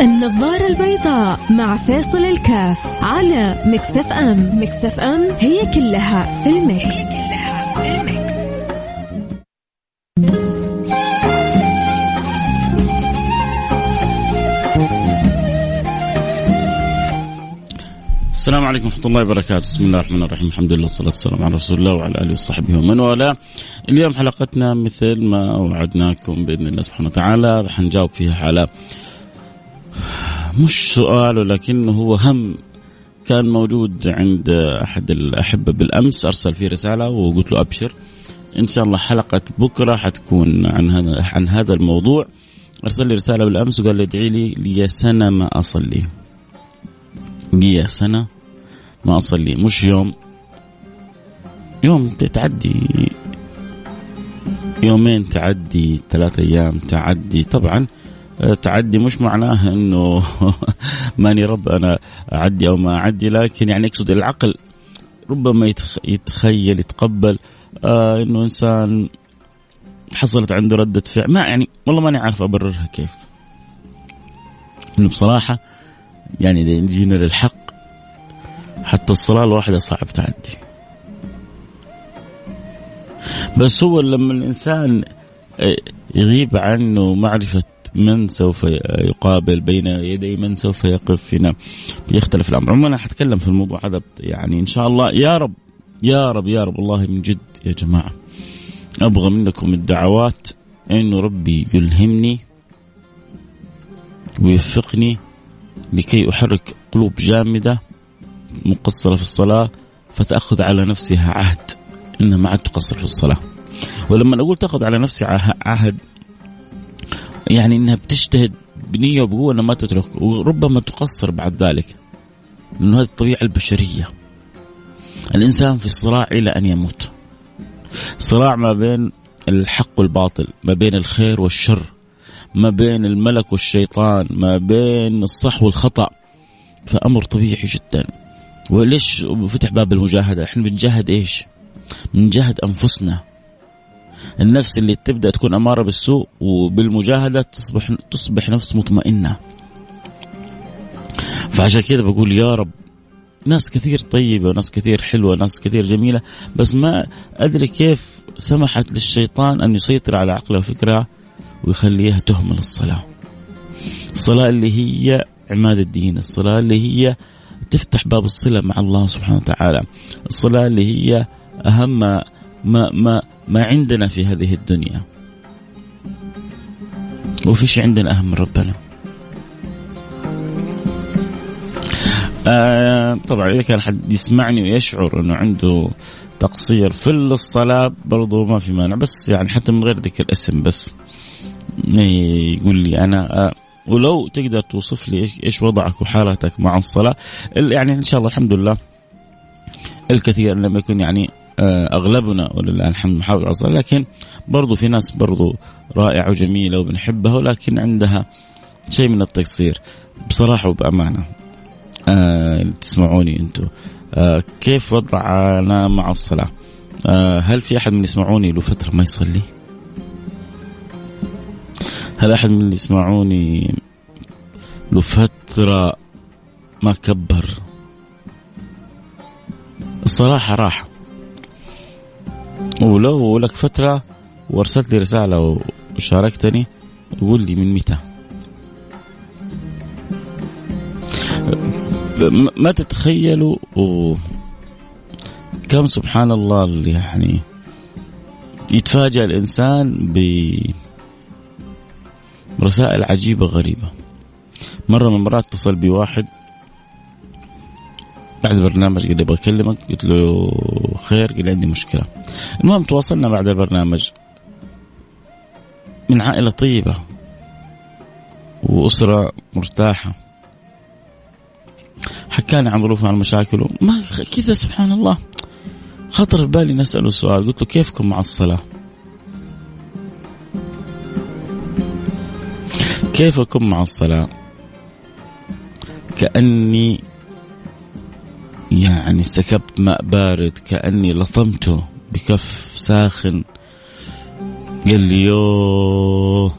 النظارة البيضاء مع فيصل الكاف على Mix FM. Mix FM هي كلها في ال Mix, هي كلها في ال Mix. السلام عليكم ورحمة الله وبركاته، بسم الله الرحمن الرحيم، الحمد لله والصلاة والسلام على رسول الله وعلى آله وصحبه ومن والاه. اليوم حلقتنا مثل ما وعدناكم بإذن الله سبحانه وتعالى. حنجاوب فيها على مش سؤال ولكنه هو هم كان موجود عند أحد الأحبة بالأمس. أرسل فيه رسالة وقلت له أبشر. إن شاء الله حلقة بكرة حتكون عن هذا عن هذا الموضوع. أرسل لي رسالة بالأمس وقال لي ادعي لي لي سنة ما أصلي. لي سنة ما أصلي. مش يوم. يوم تتعدي. يومين تعدي ثلاثة أيام تعدي. طبعا تعدي مش معناه إنه ماني رب أنا أعدي أو ما أعدي لكن يعني اقصد العقل ربما يتخيل يتقبل آه إنه إنسان حصلت عنده ردة فعل. ما يعني والله ماني عارف أبررها كيف. إنه بصراحة يعني إذا جينا للحق حتى الصلاة الواحدة صعب تعدي. بس هو لما الإنسان يغيب عنه معرفة من سوف يقابل بين يدي من سوف يقف يختلف الأمر. عموما أنا حتكلم في الموضوع هذا يعني إن شاء الله. يا رب يا رب يا رب. والله من جد يا جماعة أبغى منكم الدعوات إنه ربي يلهمني ويوفقني لكي أحرك قلوب جامدة مقصرة في الصلاة فتأخذ على نفسها عهد. إنها ما عاد تقصر في الصلاة. ولما أقول تأخذ على نفسها عهد يعني إنها بتجتهد بنية وبقوة أنها ما تترك وربما تقصر بعد ذلك لأنه هذه الطبيعة البشرية. الإنسان في صراع إلى أن يموت. صراع ما بين الحق والباطل ما بين الخير والشر ما بين الملك والشيطان ما بين الصح والخطأ. فأمر طبيعي جدا. وليش فتح باب المجاهدة؟ إحنا بنجاهد إيش؟ بنجاهد أنفسنا. النفس اللي تبدأ تكون أمارة بالسوء وبالمجاهدة تصبح تصبح نفس مطمئنة. فعشان كذا بقول يا رب ناس كثير طيبة وناس كثير حلوة ناس كثير جميلة بس ما أدري كيف سمحت للشيطان أن يسيطر على عقلها وفكرها ويخليها تهمل الصلاة. الصلاة اللي هي عماد الدين الصلاة اللي هي تفتح باب الصلة مع الله سبحانه وتعالى. الصلاة اللي هي أهم ما ما ما عندنا في هذه الدنيا. وفيش عندنا أهم من ربنا آه طبعا إذا كان حد يسمعني ويشعر أنه عنده تقصير في الصلاة برضو ما في مانع. بس يعني حتى من غير ذكر اسم بس. يقول لي أنا آه ولو تقدر توصف لي إيش وضعك وحالتك مع الصلاة. يعني إن شاء الله الحمد لله الكثير لم يكن يعني أغلبنا ولله الحمد محافظ على الصلاة لكن برضو في ناس برضو رائعة وجميلة وبنحبها ولكن عندها شيء من التقصير. بصراحة وبأمانة. آه تسمعوني أنتم آه كيف وضعنا مع الصلاة؟ آه هل في أحد من يسمعوني له فترة ما يصلي؟ هل أحد من اللي يسمعوني له فترة ما كبر؟ الصراحة راحه ولو لك فترة وارسلت لي رسالة وشاركتني قول لي من متى. ما تتخيلوا كم سبحان الله اللي يعني يتفاجأ الإنسان ب رسائل عجيبة غريبة. مرة من المرات اتصل بواحد بعد البرنامج قال لي أبغى اكلمك قلت له خير قال لي عندي مشكلة. المهم تواصلنا بعد البرنامج. من عائلة طيبة وأسرة مرتاحة. حكاني عن ظروفه عن مشاكله ما كذا سبحان الله. خطر في بالي نساله السؤال. قلت له كيفكم مع الصلاة؟ كيف أكون مع الصلاة؟ كأني يعني سكبت ماء بارد كأني لطمته بكف ساخن. قال لي يوه.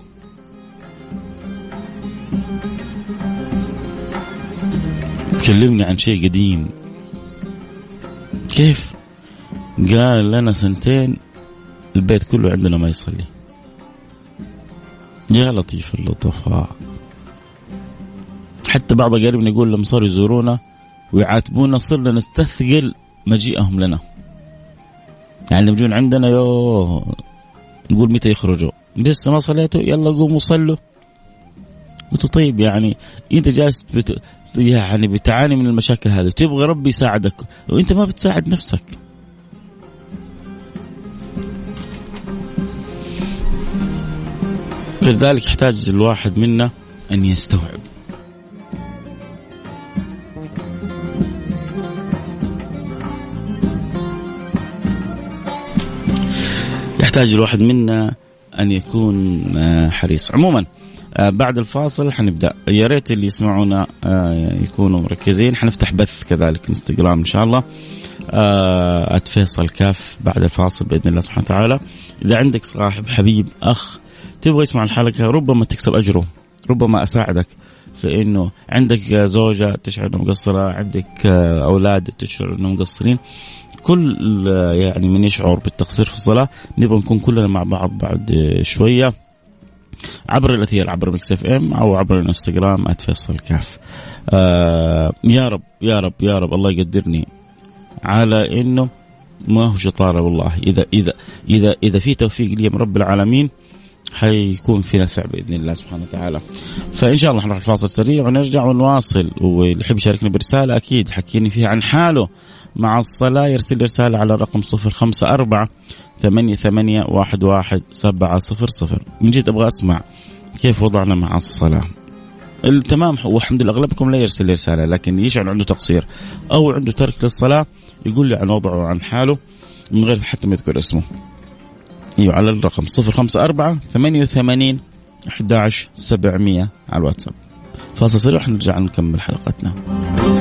كلمني عن شيء قديم. كيف؟ قال لنا سنتين البيت كله عندنا ما يصلي. يا لطيف اللطفاء. حتى بعض قريبنا يقول لما صاروا يزورونا ويعاتبونا صرنا نستثقل مجيئهم لنا. يعني لما يجون عندنا يو نقول متى يخرجوا. لسه ما صليتوا؟ يلا قوموا صلوا. قلت طيب يعني انت جالس بت... يعني بتعاني من المشاكل هذه وتبغى ربي يساعدك وانت ما بتساعد نفسك. لذلك يحتاج الواحد منا أن يستوعب. يحتاج الواحد منا أن يكون آه، حريص. عموما آه، بعد الفاصل حنبدأ. يا ريت اللي يسمعونا آه، يكونوا مركزين. حنفتح بث كذلك انستغرام إن شاء الله. اتفيصل كاف بعد الفاصل بإذن الله سبحانه وتعالى. إذا عندك صاحب حبيب أخ تبغى يسمع الحلقة ربما تكسب أجره ربما أساعدك. في انه عندك زوجة تشعر انها مقصرة عندك أولاد تشعر انهم مقصرين. كل يعني من يشعر بالتقصير في الصلاة. نبغى نكون كلنا مع بعض بعد شوية عبر الأثير عبر Mix FM أو عبر الإنستغرام @فيصل كاف. آه يا رب يا رب يا رب الله يقدرني على إنه ما هو شطارة والله. إذا إذا إذا إذا في توفيق لي من رب العالمين حيكون في نفع بإذن الله سبحانه وتعالى. فإن شاء الله نروح الفاصل سريع ونرجع ونواصل. واللي يحب يشاركنا برسالة أكيد حكيني فيها عن حاله. مع الصلاة يرسل رسالة على الرقم صفر خمسة أربعة ثمانية ثمانية واحد واحد سبعة صفر صفر. من جد أبغى أسمع كيف وضعنا مع الصلاة. تمام والحمد لله أغلبكم لا يرسل لي رسالة لكن يشعر عنده تقصير أو عنده ترك للصلاة يقول لي عن وضعه عن حاله من غير حتى ما يذكر اسمه. إيوه على الرقم صفر خمسة أربعة ثمانية وثمانين أحد عشر سبعمية على الواتساب. فاصل سريع نرجع نكمل حلقتنا.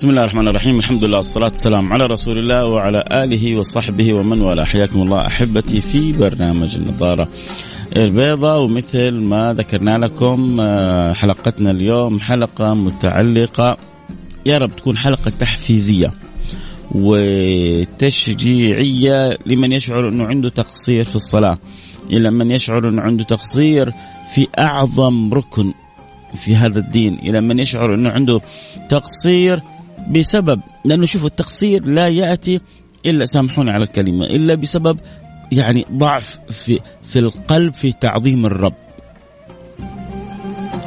بسم الله الرحمن الرحيم. الحمد لله والصلاة والسلام على رسول الله وعلى آله وصحبه ومن والاه. حياكم الله أحبتي في برنامج النظارة البيضاء. ومثل ما ذكرنا لكم آه، حلقتنا اليوم حلقة متعلقة يا رب تكون حلقة تحفيزية وتشجيعية لمن يشعر أنه عنده تقصير في الصلاة إلى من يشعر أنه عنده تقصير في أعظم ركن في هذا الدين إلى من يشعر أنه عنده تقصير بسبب لأنه شوفوا التقصير لا يأتي إلا سامحوني على الكلمة إلا بسبب يعني ضعف في في القلب في تعظيم الرب.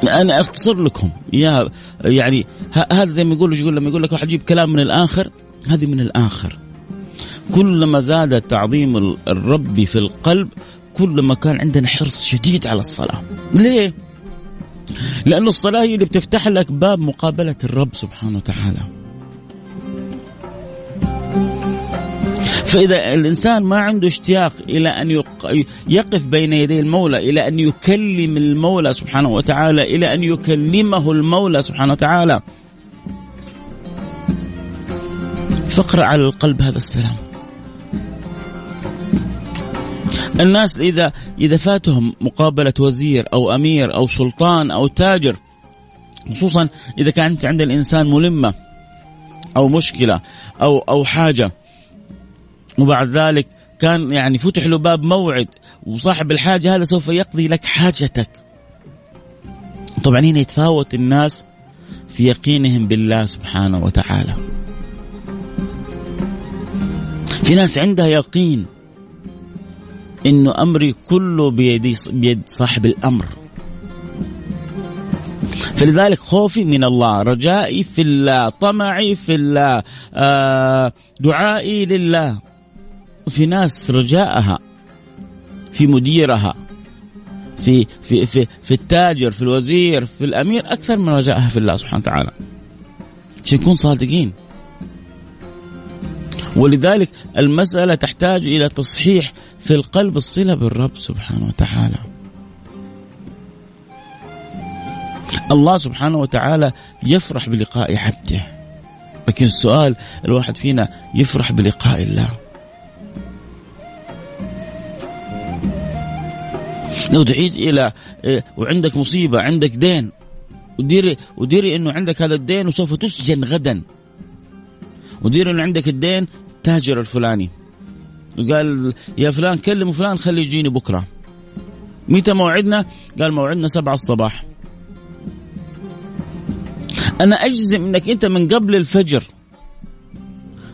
أنا أختصر لكم يا يعني هذا زي ما يقول يقول لما يقول لك واحد يجيب كلام من الآخر هذه من الآخر. كلما زاد تعظيم الرب في القلب كلما كان عندنا حرص شديد على الصلاة. ليه؟ لأن الصلاة هي اللي بتفتح لك باب مقابلة الرب سبحانه وتعالى. فإذا الإنسان ما عنده اشتياق إلى أن يقف بين يدي المولى إلى أن يكلم المولى سبحانه وتعالى إلى أن يكلمه المولى سبحانه وتعالى. فاقرأ على القلب هذا السلام. الناس إذا إذا فاتهم مقابلة وزير أو أمير أو سلطان أو تاجر خصوصا إذا كانت عند الإنسان ملمة أو مشكلة أو أو حاجة وبعد ذلك كان يعني فتح له باب موعد وصاحب الحاجة هذا سوف يقضي لك حاجتك. طبعا هنا يتفاوت الناس في يقينهم بالله سبحانه وتعالى. في ناس عندها يقين إنه أمري كله بيد بيد صاحب الأمر. فلذلك خوفي من الله رجائي في الله طمعي في الله آه دعائي لله. في ناس رجاءها في مديرها في في في في التاجر في الوزير في الأمير أكثر من رجائها في الله سبحانه وتعالى. عشان نكون صادقين. ولذلك المسألة تحتاج إلى تصحيح في القلب الصلة بالرب سبحانه وتعالى. الله سبحانه وتعالى يفرح بلقاء عبده لكن السؤال الواحد فينا يفرح بلقاء الله. لو دعيت إلى إيه، وعندك مصيبة عندك دين وديري وديري إنه عندك هذا الدين وسوف تسجن غدا. وديري إنه عندك الدين تاجر الفلاني. وقال يا فلان كلم فلان خليه يجيني بكرة. متى موعدنا؟ قال موعدنا سبعة الصباح. أنا أجزم أنك أنت من قبل الفجر.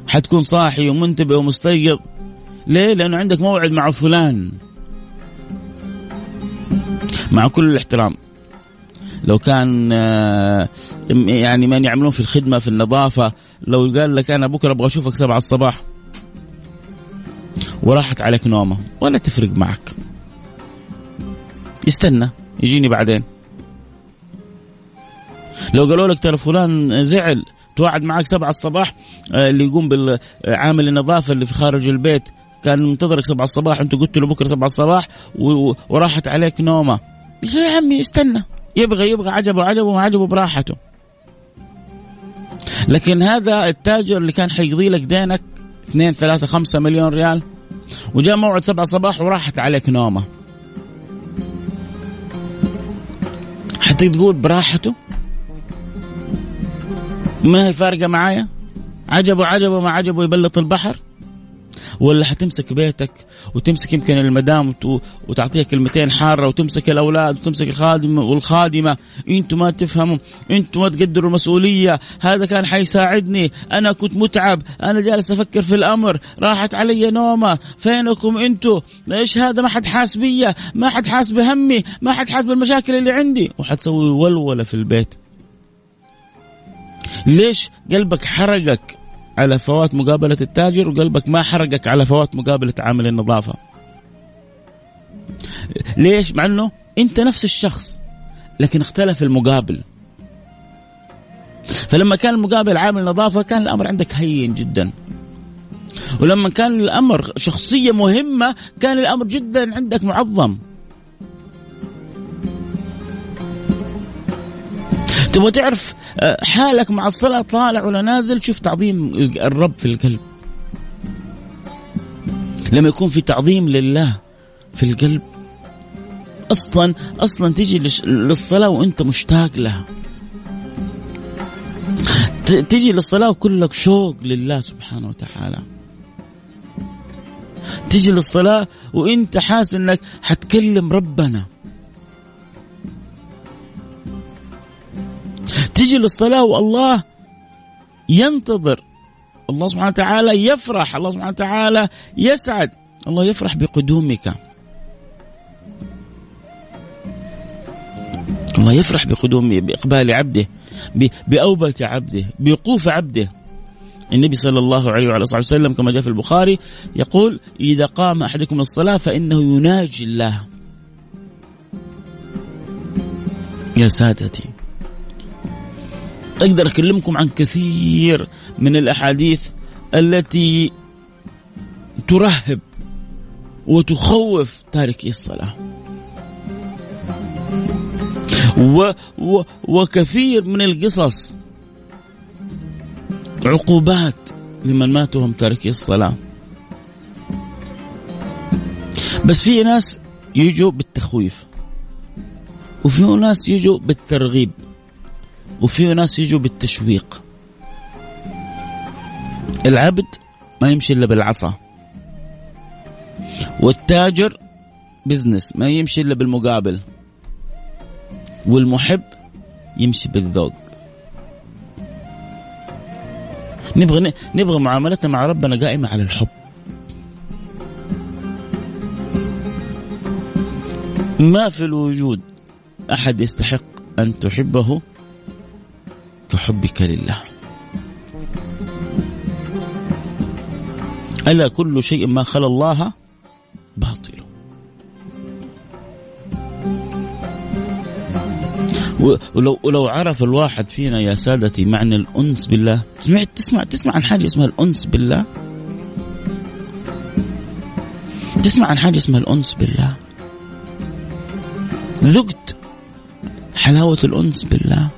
حتكون صاحي ومنتبه ومستيقظ. ليه؟ لأنه عندك موعد مع فلان. مع كل الاحترام. لو كان آه، يعني من يعملون في الخدمة في النظافة لو قال لك أنا بكرة أبغى أشوفك سبعة الصباح وراحت عليك نومة ولا تفرق معك. يستنى يجيني بعدين. لو قالوا لك ترى فلان زعل توعد معك سبعة الصباح آه، اللي يقوم بالعامل النظافة اللي في خارج البيت كان منتظرك سبعة الصباح أنت قلت له بكرة سبعة الصباح وراحت عليك نومه يا عمي استنى يبغى يبغى عجبه عجبه ما عجبه براحته. لكن هذا التاجر اللي كان حيقضي لك دينك 2 3 5 مليون ريال وجاء موعد 7 صباح وراحت عليك نومة. حتى تقول براحته؟ ما هي فارقة معايا؟ عجبه عجبه ما عجبه يبلط البحر؟ ولا حتمسك بيتك وتمسك يمكن المدام وتعطيها كلمتين حارة وتمسك الأولاد وتمسك الخادم والخادمة. أنتم ما تفهموا أنتم ما تقدروا المسؤوليه هذا كان حيساعدني. أنا كنت متعب. أنا جالس أفكر في الأمر. راحت علي نومة. فينكم أنتم إيش هذا؟ ما حد حاس بيا ما حد حاس بهمي. ما حد حاس بالمشاكل اللي عندي. وحتسوي ولولة في البيت. ليش قلبك حرقك؟ على فوات مقابلة التاجر وقلبك ما حرقك على فوات مقابلة عامل النظافة. ليش؟ مع إنه أنت نفس الشخص لكن اختلف المقابل. فلما كان المقابل عامل نظافة كان الأمر عندك هين جدا. ولما كان الأمر شخصية مهمة كان الأمر جدا عندك معظم. تبغى تعرف آه، حالك مع الصلاة طالع ولا نازل شوف تعظيم الرب في القلب. لما يكون في تعظيم لله في القلب أصلا أصلا تجي للصلاة وأنت مشتاق لها. تجي للصلاة وكلك شوق لله سبحانه وتعالى. تجي للصلاة وأنت حاسس إنك حتكلم ربنا. تجي للصلاة والله ينتظر. الله سبحانه وتعالى يفرح الله سبحانه وتعالى يسعد. الله يفرح بقدومك. الله يفرح بقدوم بإقبال عبده بأوبة عبده بوقوف عبده. النبي صلى الله عليه وعلى اله وسلم كما جاء في البخاري يقول إذا قام أحدكم للصلاة فإنه يناجي الله. يا سادتي. أقدر أكلمكم عن كثير من الأحاديث التي ترهب وتخوف تاركي الصلاة. و و وكثير من القصص عقوبات لمن ماتوا هم تاركي الصلاة. بس في ناس يجوا بالتخويف وفي ناس يجوا بالترغيب. وفي ناس يجوا بالتشويق. العبد ما يمشي إلا بالعصا. والتاجر بزنس ما يمشي إلا بالمقابل. والمحب يمشي بالذوق. نبغى نبغى معاملتنا مع ربنا قائمة على الحب. ما في الوجود أحد يستحق أن تحبه كحبك لله. ألا كل شيء ما خلا الله باطل. ولو ولو عرف الواحد فينا يا سادتي معنى الأنس بالله. سمعت تسمع تسمع عن حاجة اسمها الأنس بالله؟ تسمع عن حاجة اسمها الأنس بالله؟ ذقت حلاوة الأنس بالله؟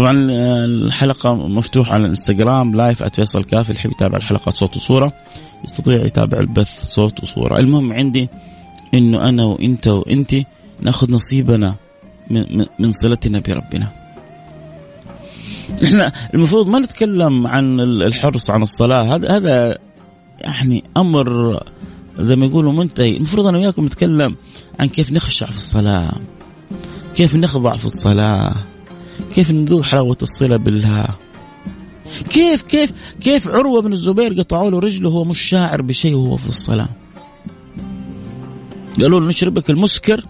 طبعا الحلقة مفتوحة على الانستغرام لايف @فيصل كافي اللي يحب يتابع الحلقات صوت وصورة. يستطيع يتابع البث صوت وصورة. المهم عندي إنه أنا وإنت وانت نأخذ نصيبنا من, من صلتنا بربنا. إحنا المفروض ما نتكلم عن الحرص عن الصلاة. هذا هذا يعني أمر زي ما يقولوا منتهي. المفروض أنا وياكم نتكلم عن كيف نخشع في الصلاة كيف نخضع في الصلاة. كيف نذوق حلاوة الصلة بالله؟ كيف كيف كيف عروة بن الزبير قطعوا له رجله وهو مش شاعر بشيء وهو في الصلاة؟ قالوا له نشربك المسكر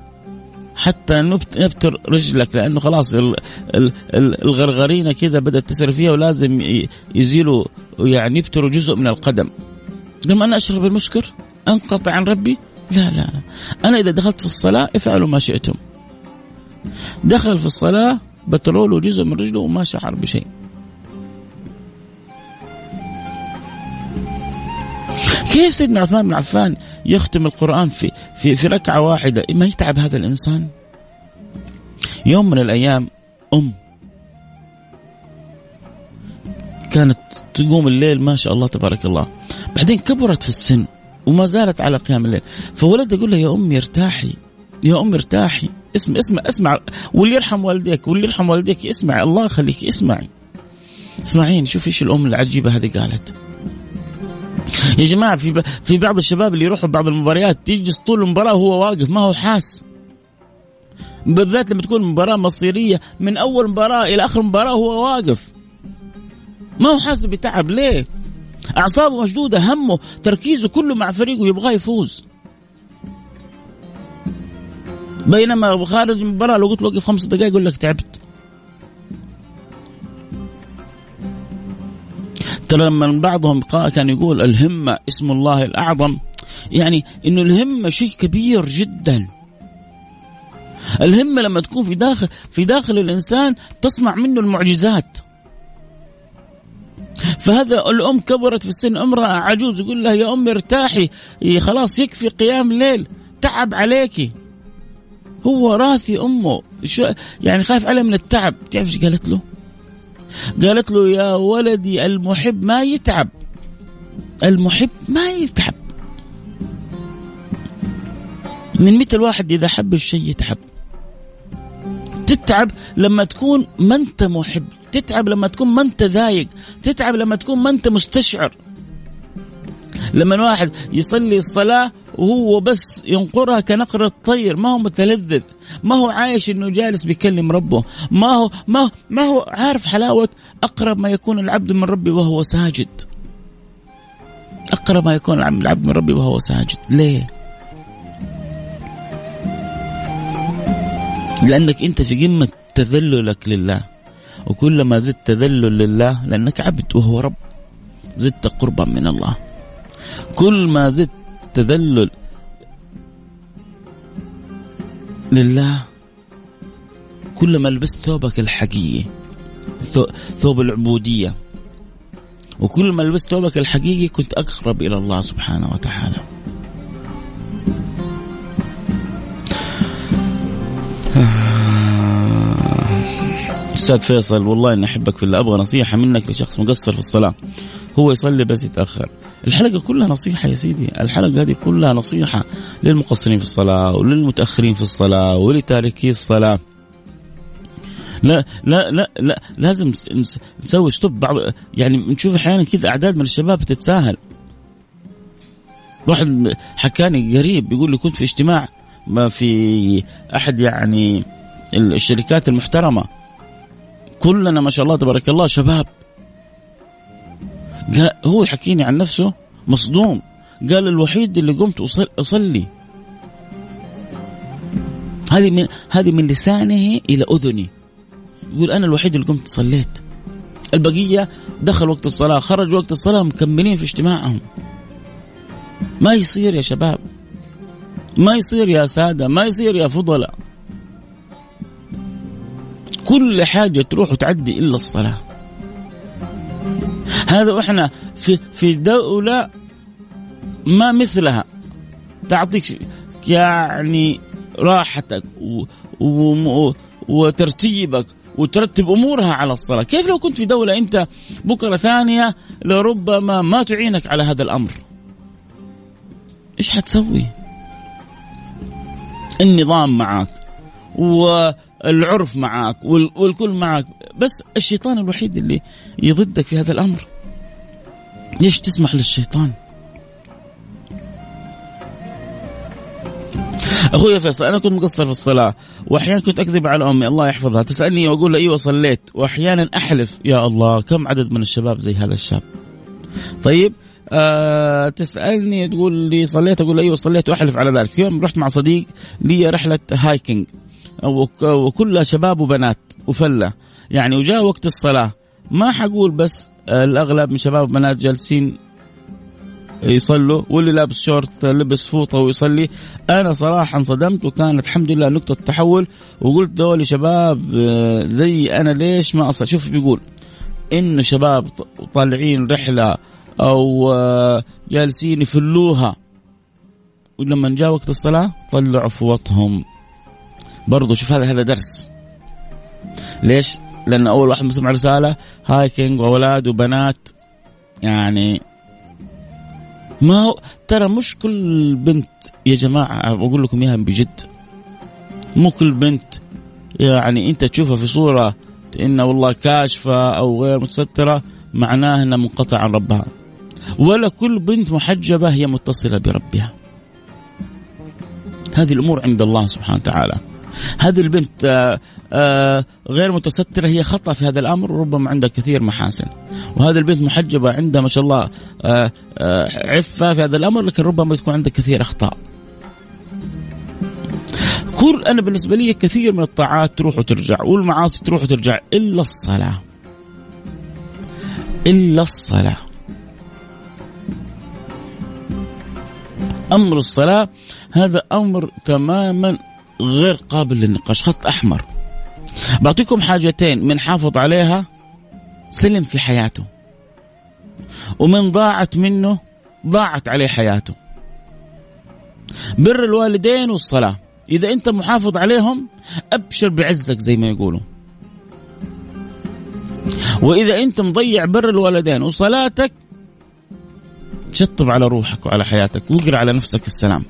حتى نبتر رجلك لأنه خلاص الغرغرينة كذا بدأت تسري فيها ولازم يزيلوا يعني يبتروا جزء من القدم. لما أنا أشرب المسكر؟ أنقطع عن ربي؟ لا لا لا. أنا إذا دخلت في الصلاة افعلوا ما شئتم. دخل في الصلاة بترول جزء من رجله وما شعر بشيء. كيف سيدنا عثمان بن عفان يختم القرآن في في في ركعة واحدة؟ ما يتعب هذا الإنسان؟ يوم من الأيام أم كانت تقوم الليل ما شاء الله تبارك الله. بعدين كبرت في السن وما زالت على قيام الليل. فولد يقول لها يا أمي ارتاحي يا أمي ارتاحي. اسمع اسمع اسمع. واللي يرحم والديك واللي يرحم والديك اسمع الله يخليك اسمعي اسمعين شوف إيش الأم العجيبة هذه قالت. يا جماعة في في بعض الشباب اللي يروحوا بعض المباريات يجلس طول المباراة وهو واقف ما هو حاس. بالذات لما تكون مباراة مصيرية من أول مباراة إلى آخر مباراة هو واقف. ما هو حاسس بتعب ليه؟ أعصابه مشدودة همه تركيزه كله مع فريقه يبغاه يفوز. بينما خارج المباراه لو قلت وقف خمس دقائق يقول لك تعبت. ترى لما بعضهم كان يقول الهمة اسم الله الأعظم يعني إنه الهمة شيء كبير جدا. الهمة لما تكون في داخل في داخل الإنسان تصنع منه المعجزات. فهذا الأم كبرت في السن امرأة عجوز يقول لها يا أمي ارتاحي خلاص يكفي قيام الليل تعب عليكي هو راثي أمه. شو يعني خايف عليه من التعب. تعرف إيش قالت له؟ قالت له يا ولدي المحب ما يتعب. المحب ما يتعب. من متى الواحد إذا حب الشيء يتعب؟ تتعب لما تكون ما أنت محب. تتعب لما تكون ما أنت ذايق. تتعب لما تكون ما أنت مستشعر. لما الواحد يصلي الصلاة وهو بس ينقرها كنقر الطير ما هو متلذذ. ما هو عايش إنه جالس بيكلم ربه. ما هو ما ما هو عارف حلاوة أقرب ما يكون العبد من ربي وهو ساجد. أقرب ما يكون العبد من ربي وهو ساجد. ليه؟ لأنك أنت في قمة تذللك لله. وكلما زدت تذلل لله لأنك عبد وهو رب. زدت قربا من الله. كل ما زدت تذلل لله كلما لبست ثوبك الحقيقي ثوب العبودية وكل ما لبست ثوبك الحقيقي كنت أقرب إلى الله سبحانه وتعالى. أستاذ فيصل والله إني أحبك في الله أبغى نصيحة منك لشخص مقصر في الصلاة. هو يصلي بس يتأخر. الحلقة كلها نصيحة يا سيدي. الحلقة هذه كلها نصيحة للمقصرين في الصلاة وللمتأخرين في الصلاة ولتاركي الصلاة. لا لا لا لا لازم نسوي ستوب بعض يعني نشوف أحيانا كذا أعداد من الشباب بتتساهل واحد حكاني قريب بيقول لي كنت في اجتماع ما في أحد يعني الشركات المحترمة. كلنا ما شاء الله تبارك الله شباب هو يحكيني عن نفسه مصدوم. قال الوحيد اللي قمت أصلي. هذه من هذه من لسانه إلى أذني. يقول أنا الوحيد اللي قمت صليت. البقية دخل وقت الصلاة خرج وقت الصلاة مكملين في اجتماعهم. ما يصير يا شباب. ما يصير يا سادة ما يصير يا فضلاء. كل حاجة تروح وتعدي إلا الصلاة. هذا وإحنا في في دولة ما مثلها تعطيك يعني راحتك و و وترتيبك وترتب أمورها على الصلاة، كيف لو كنت في دولة أنت بكرة ثانية لربما ما تعينك على هذا الأمر؟ إيش حتسوي؟ النظام معك والعرف معك والكل معك بس الشيطان الوحيد اللي يضدك في هذا الأمر. ليش تسمح للشيطان؟ أخوي فيصل أنا كنت مقصر في الصلاة وأحيانا كنت أكذب على أمي الله يحفظها تسألني وأقول لها أيوه صليت. وأحيانا أحلف يا الله كم عدد من الشباب زي هذا الشاب؟ طيب آه تسألني تقول لي صليت أقول أيوه صليت. وأحلف على ذلك. يوم رحت مع صديق لي رحلة hiking وكلها شباب وبنات وفلة. يعني وجاء وقت الصلاة. ما حقول بس الأغلب من شباب وبنات جالسين يصلوا واللي لابس شورت لبس فوطة ويصلي. أنا صراحة انصدمت وكانت الحمد لله نقطة تحول. وقلت دول شباب آه، زي أنا ليش ما اصلي؟ شوف بيقول. انه شباب طالعين رحلة أو آه، جالسين يفلوها. ولما جاء وقت الصلاة طلعوا فوطهم. برضو شوف هذا هذا درس. ليش؟ لأن أول واحد مسمع رسالة هايكينج وأولاد وبنات يعني ما هو ترى مش كل بنت يا جماعة بقول لكم إياها بجد. مو كل بنت يعني أنت تشوفها في صورة انها والله كاشفة أو غير متسترة معناه إنها منقطعة عن ربها. ولا كل بنت محجبة هي متصلة بربها. هذه الأمور عند الله سبحانه وتعالى. هذه البنت آه، آه، غير متسترة هي خطأ في هذا الأمر ربما عندها كثير محاسن. وهذه البنت محجبة عندها ما شاء الله آه، عفة في هذا الأمر لكن ربما تكون عندها كثير أخطاء. كل أنا بالنسبة لي كثير من الطاعات تروح وترجع والمعاصي تروح وترجع إلا الصلاة. إلا الصلاة. أمر الصلاة هذا أمر تماما غير قابل للنقاش. خط أحمر. بعطيكم حاجتين من حافظ عليها. سلم في حياته. ومن ضاعت منه ضاعت عليه حياته. بر الوالدين والصلاة. إذا أنت محافظ عليهم أبشر بعزك زي ما يقولوا. وإذا أنت مضيع بر الوالدين وصلاتك شطب على روحك وعلى حياتك. واقرأ على نفسك السلام.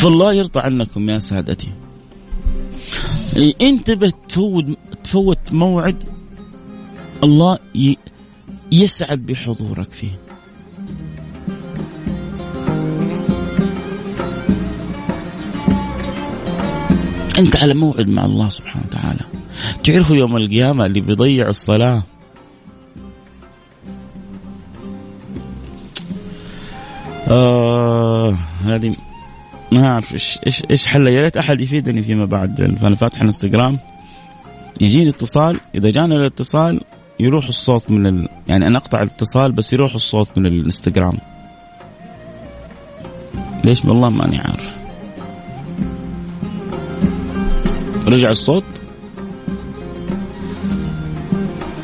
فالله يرضى عنكم يا سادتي. انتبه تفوت تفوت موعد الله يسعد بحضورك فيه. أنت على موعد مع الله سبحانه وتعالى. تعرفوا يوم القيامة اللي بيضيع الصلاة؟ آه هذه ما أعرف إيش إيش إيش حله يا ريت أحد يفيدني فيما بعد. أنا فاتح الانستغرام يجيني اتصال. إذا جاني الاتصال يروح الصوت من ال... يعني أنا أقطع الاتصال بس يروح الصوت من الإنستغرام. ليش؟ والله ماني عارف. رجع الصوت.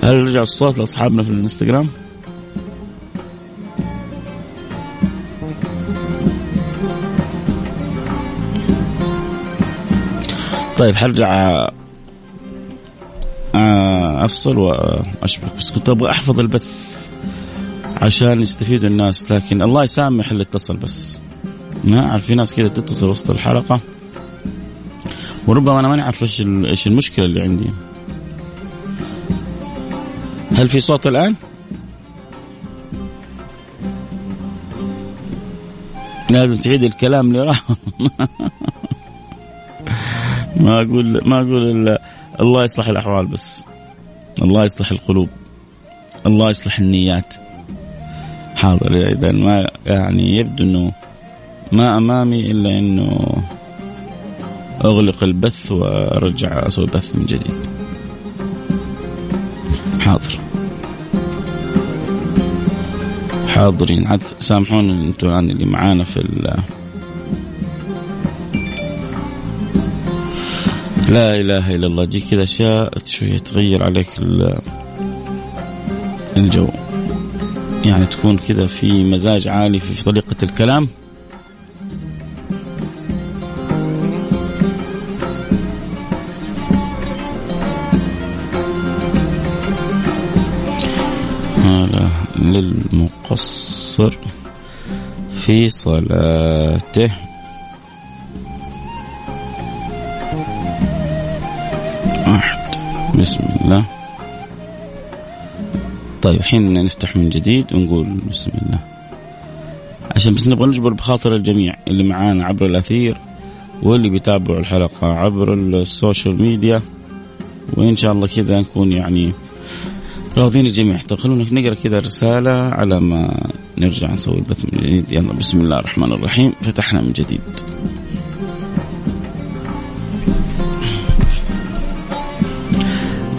هل رجع الصوت لأصحابنا في الإنستغرام؟ طيب حرجع آه، أفصل وأشبك. بس كنت أبغى أحفظ البث عشان يستفيد الناس لكن الله يسامح اللي اتصل بس. ما أعرف في ناس كذا تتصل وسط الحلقة. وربما أنا ماني عارف إيش إيش المشكلة اللي عندي. هل في صوت الآن؟ لازم تعيد الكلام راح ما أقول ما أقول الله يصلح الأحوال بس. الله يصلح القلوب. الله يصلح النيات. حاضر اذا ما يعني يبدو إنه ما أمامي إلا إنه أغلق البث وأرجع أسوي بث من جديد. حاضر. حاضرين. عاد سامحوني أنتم الان اللي معانا في لا إله إلا الله. دي كذا أشياء شوية تغير عليك الجو. يعني تكون كذا في مزاج عالي في طريقة الكلام. للمقصر في صلاته. بسم الله. طيب الحين نفتح من جديد ونقول بسم الله. عشان بس نبغى نجبر بخاطر الجميع اللي معانا عبر الأثير واللي بيتابعوا الحلقة عبر السوشيال ميديا. وإن شاء الله كذا نكون يعني راضين الجميع. طيب خلونا نقرأ كذا رسالة على ما نرجع نسوي البث من جديد يلا بسم الله الرحمن الرحيم. فتحنا من جديد.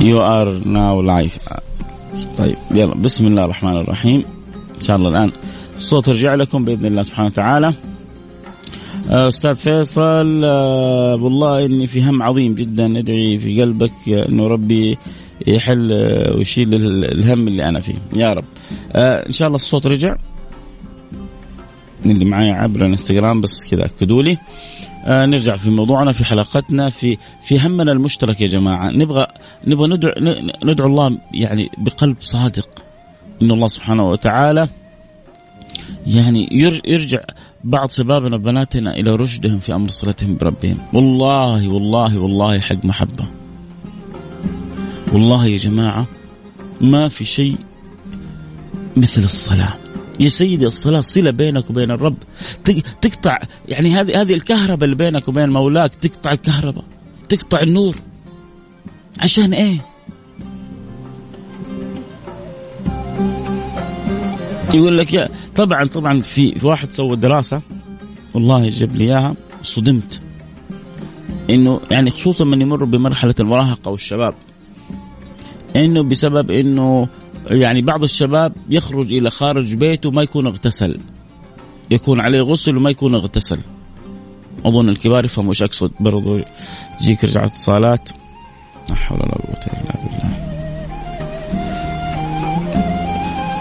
You are now live. طيب يلا بسم الله الرحمن الرحيم. إن شاء الله الآن الصوت يرجع لكم بإذن الله سبحانه وتعالى. آه، أستاذ فيصل آه، والله إني في هم عظيم جدا أدعي في قلبك إنه ربي يحل ويشيل الهم اللي أنا فيه. يا رب. آه إن شاء الله الصوت رجع. اللي معايا عبر الانستغرام بس كذا أكدوا لي. آه نرجع في موضوعنا في حلقتنا في في همنا المشترك يا جماعة. نبغى نبغى ندعو ندعو الله يعني بقلب صادق إن الله سبحانه وتعالى يعني يرجع بعض شبابنا وبناتنا إلى رشدهم في أمر صلتهم بربهم. والله والله والله حق محبة. والله يا جماعة ما في شيء مثل الصلاة. يا سيدي الصلاة صلة بينك وبين الرب. تقطع يعني هذه هذه الكهرباء اللي بينك وبين مولاك تقطع الكهرباء تقطع النور. عشان إيه؟ يقول لك يا طبعا طبعا في, واحد سوى دراسة والله جاب لي إياها صدمت. إنه يعني خصوصا من يمر بمرحلة المراهقة والشباب. إنه بسبب إنه يعني بعض الشباب يخرج إلى خارج بيته ما يكون اغتسل. يكون عليه غسل وما يكون اغتسل. أظن الكبار يفهموا إيش أقصد. برضو تجيك رجعت اتصالات. لا حول ولا قوة إلا بالله.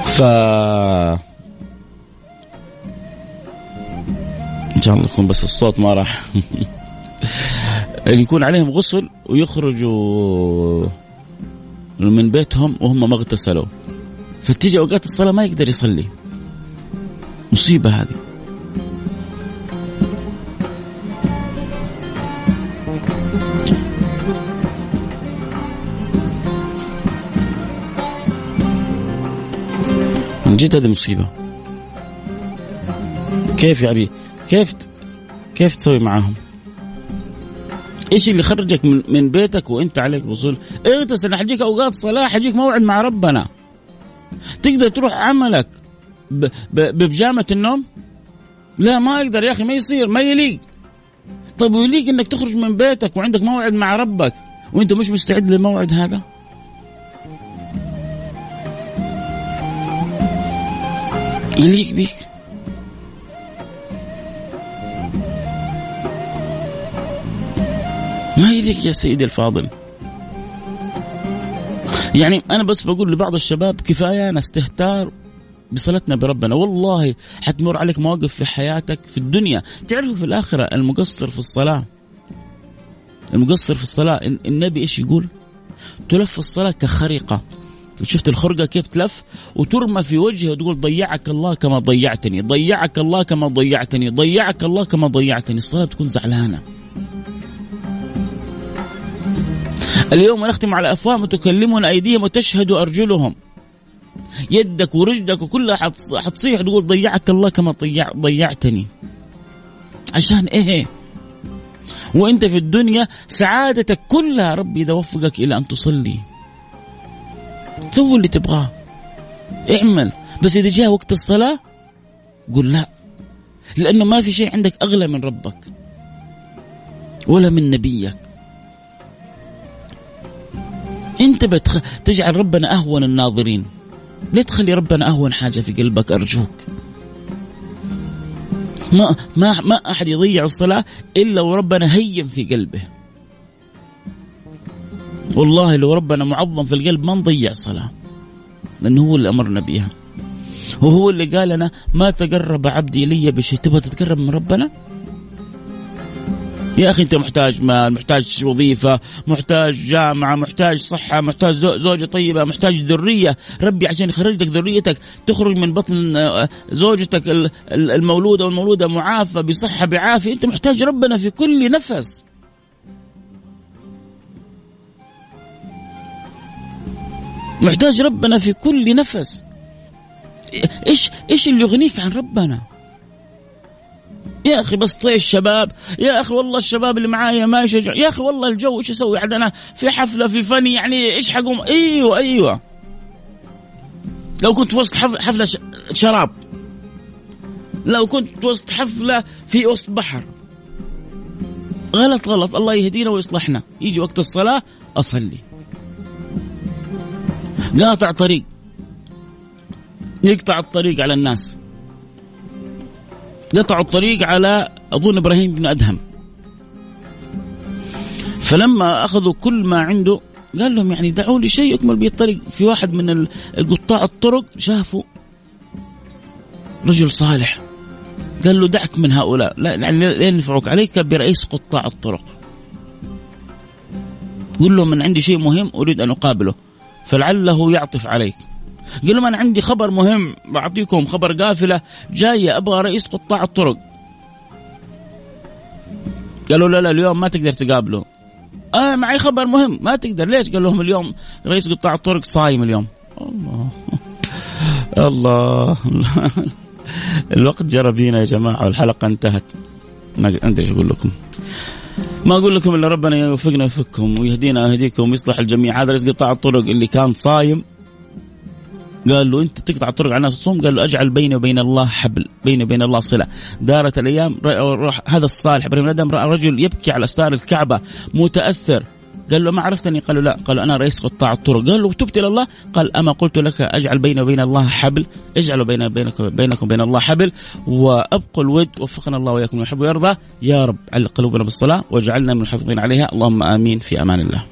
ف إن شاء الله يكون بس الصوت ما راح. يكون عليهم غسل ويخرجوا من بيتهم وهم ما اغتسلوا. فتيجي أوقات الصلاة ما يقدر يصلي. مصيبة هذه. من جد هذه مصيبة. كيف يعني كيف كيف تسوي معاهم؟ إيش اللي خرجك من, من بيتك وإنت عليك وصول. اغتسل حجيك أوقات صلاه حجيك موعد مع ربنا. تقدر تروح عملك ببجامة النوم؟ لا ما أقدر يا أخي ما يصير ما يليق. طيب ويليق إنك تخرج من بيتك وعندك موعد مع ربك وإنت مش مستعد للموعد هذا؟ يليق بيك؟ ما يديك يا سيدي الفاضل. يعني أنا بس بقول لبعض الشباب كفاية نستهتار بصلتنا بربنا. والله حتمر عليك مواقف في حياتك في الدنيا. تعرفوا في الآخرة المقصر في الصلاة. المقصر في الصلاة النبي إيش يقول؟ تلف الصلاة كخرقة. شفت الخرقة كيف تلف؟ وترمى في وجهه وتقول ضيعك الله كما ضيعتني ضيعك الله كما ضيعتني ضيعك الله كما ضيعتني. الصلاة تكون زعلانة. اليوم نختم على أفواههم وتكلمنا أيديهم وتشهد أرجلهم. يدك ورجلك وكلها حتصيح. تقول ضيعك الله كما ضيع ضيعتني. عشان إيه؟ وإنت في الدنيا سعادتك كلها ربي إذا وفقك إلى أن تصلي. سوي اللي تبغاه. اعمل. بس إذا جاء وقت الصلاة قل لا. لأنه ما في شيء عندك أغلى من ربك. ولا من نبيك. أنت بتخ... تجعل ربنا أهون الناظرين. ليه تخلي ربنا أهون حاجة في قلبك؟ أرجوك. ما ما ما أحد يضيع الصلاة إلا وربنا هين في قلبه. والله لو ربنا معظم في القلب ما نضيع صلاة لأنه هو اللي أمرنا بها وهو اللي قال لنا ما تقرب عبدي لي بشيء. تبغى تتقرب من ربنا؟ يا أخي أنت محتاج مال محتاج وظيفة محتاج جامعة محتاج صحة محتاج زوجة طيبة محتاج ذرية. ربي عشان يخرج لك ذريتك تخرج من بطن آه، زوجتك المولودة والمولودة معافى بصحة بعافية. أنت محتاج ربنا في كل نفس. محتاج ربنا في كل نفس. إيش إيش اللي يغنيك عن ربنا؟ يا أخي بس طيش الشباب يا أخي والله الشباب اللي معايا ما يشجع يا أخي والله الجو إيش أسوي عاد أنا في حفلة في فني يعني إيش حقوم؟ أيوه أيوه. لو كنت وسط حفلة شراب. لو كنت وسط حفلة في وسط بحر. غلط غلط. الله يهدينا ويصلحنا. يجي وقت الصلاة أصلي. قاطع طريق. يقطع الطريق على الناس. قطعوا الطريق على أظن إبراهيم بن أدهم. فلما أخذوا كل ما عنده قال لهم يعني دعوا لي شيء يكمل به الطريق. في واحد من قطاع الطرق شافوا رجل صالح. قال له دعك من هؤلاء. لا يعني ينفعك. عليك برئيس قطاع الطرق. قل له من عندي شيء مهم أريد أن أقابله. فلعله يعطف عليك. قال لهم أنا عندي خبر مهم بعطيكم خبر قافلة جاية أبغى رئيس قطاع الطرق. قالوا لا لا اليوم ما تقدر تقابله. أنا معي خبر مهم. ما تقدر. ليش؟ قال لهم اليوم رئيس قطاع الطرق صايم اليوم. الله. الله. الوقت جرى بينا يا جماعة والحلقة انتهت. ما أدري إيش أقول لكم. ما أقول لكم إلا ربنا يوفقنا ويوفقكم ويهدينا ويهديكم ويصلح الجميع. هذا رئيس قطاع الطرق اللي كان صايم. قال له أنت تقطع الطرق على الناس تصوم؟ قال له أجعل بيني وبين الله حبل بيني وبين الله صلة. دارت الأيام روح هذا الصالح إبراهيم آدم رأى رجل يبكي على أستار الكعبة متأثر. قال له ما عرفتني؟ قال له لا. قال أنا رئيس قطاع الطرق. قال له تبت إلى الله؟ قال أما قلت لك أجعل بيني وبين الله حبل اجعلوا بين بينك بينكم وبين الله حبل وابقوا الود وفقنا الله وإياكم يحب ويرضى. يا رب علق قلوبنا بالصلاة واجعلنا من الحافظين عليها. اللهم آمين في أمان الله.